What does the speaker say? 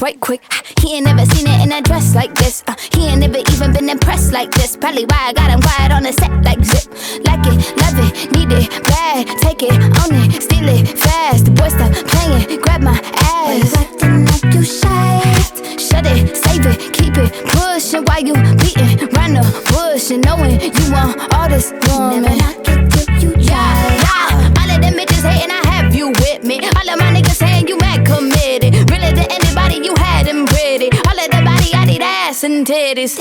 right quick. He ain't never seen it in a dress like this. Uh, he ain't never even been impressed like this. Probably why I got him quiet on the set like zip. Like it, love it, need it, bad. Take it, own it, steal it, fast. The boy stop playing, grab my ass. acting like you shy. Shut it, save it, keep it pushing while you beating round the bush and knowing you want all this woman. Never knock it till you Yeah, try. yeah. All of them bitches hating, I have you with me. All of my niggas saying you mad committed. And titties.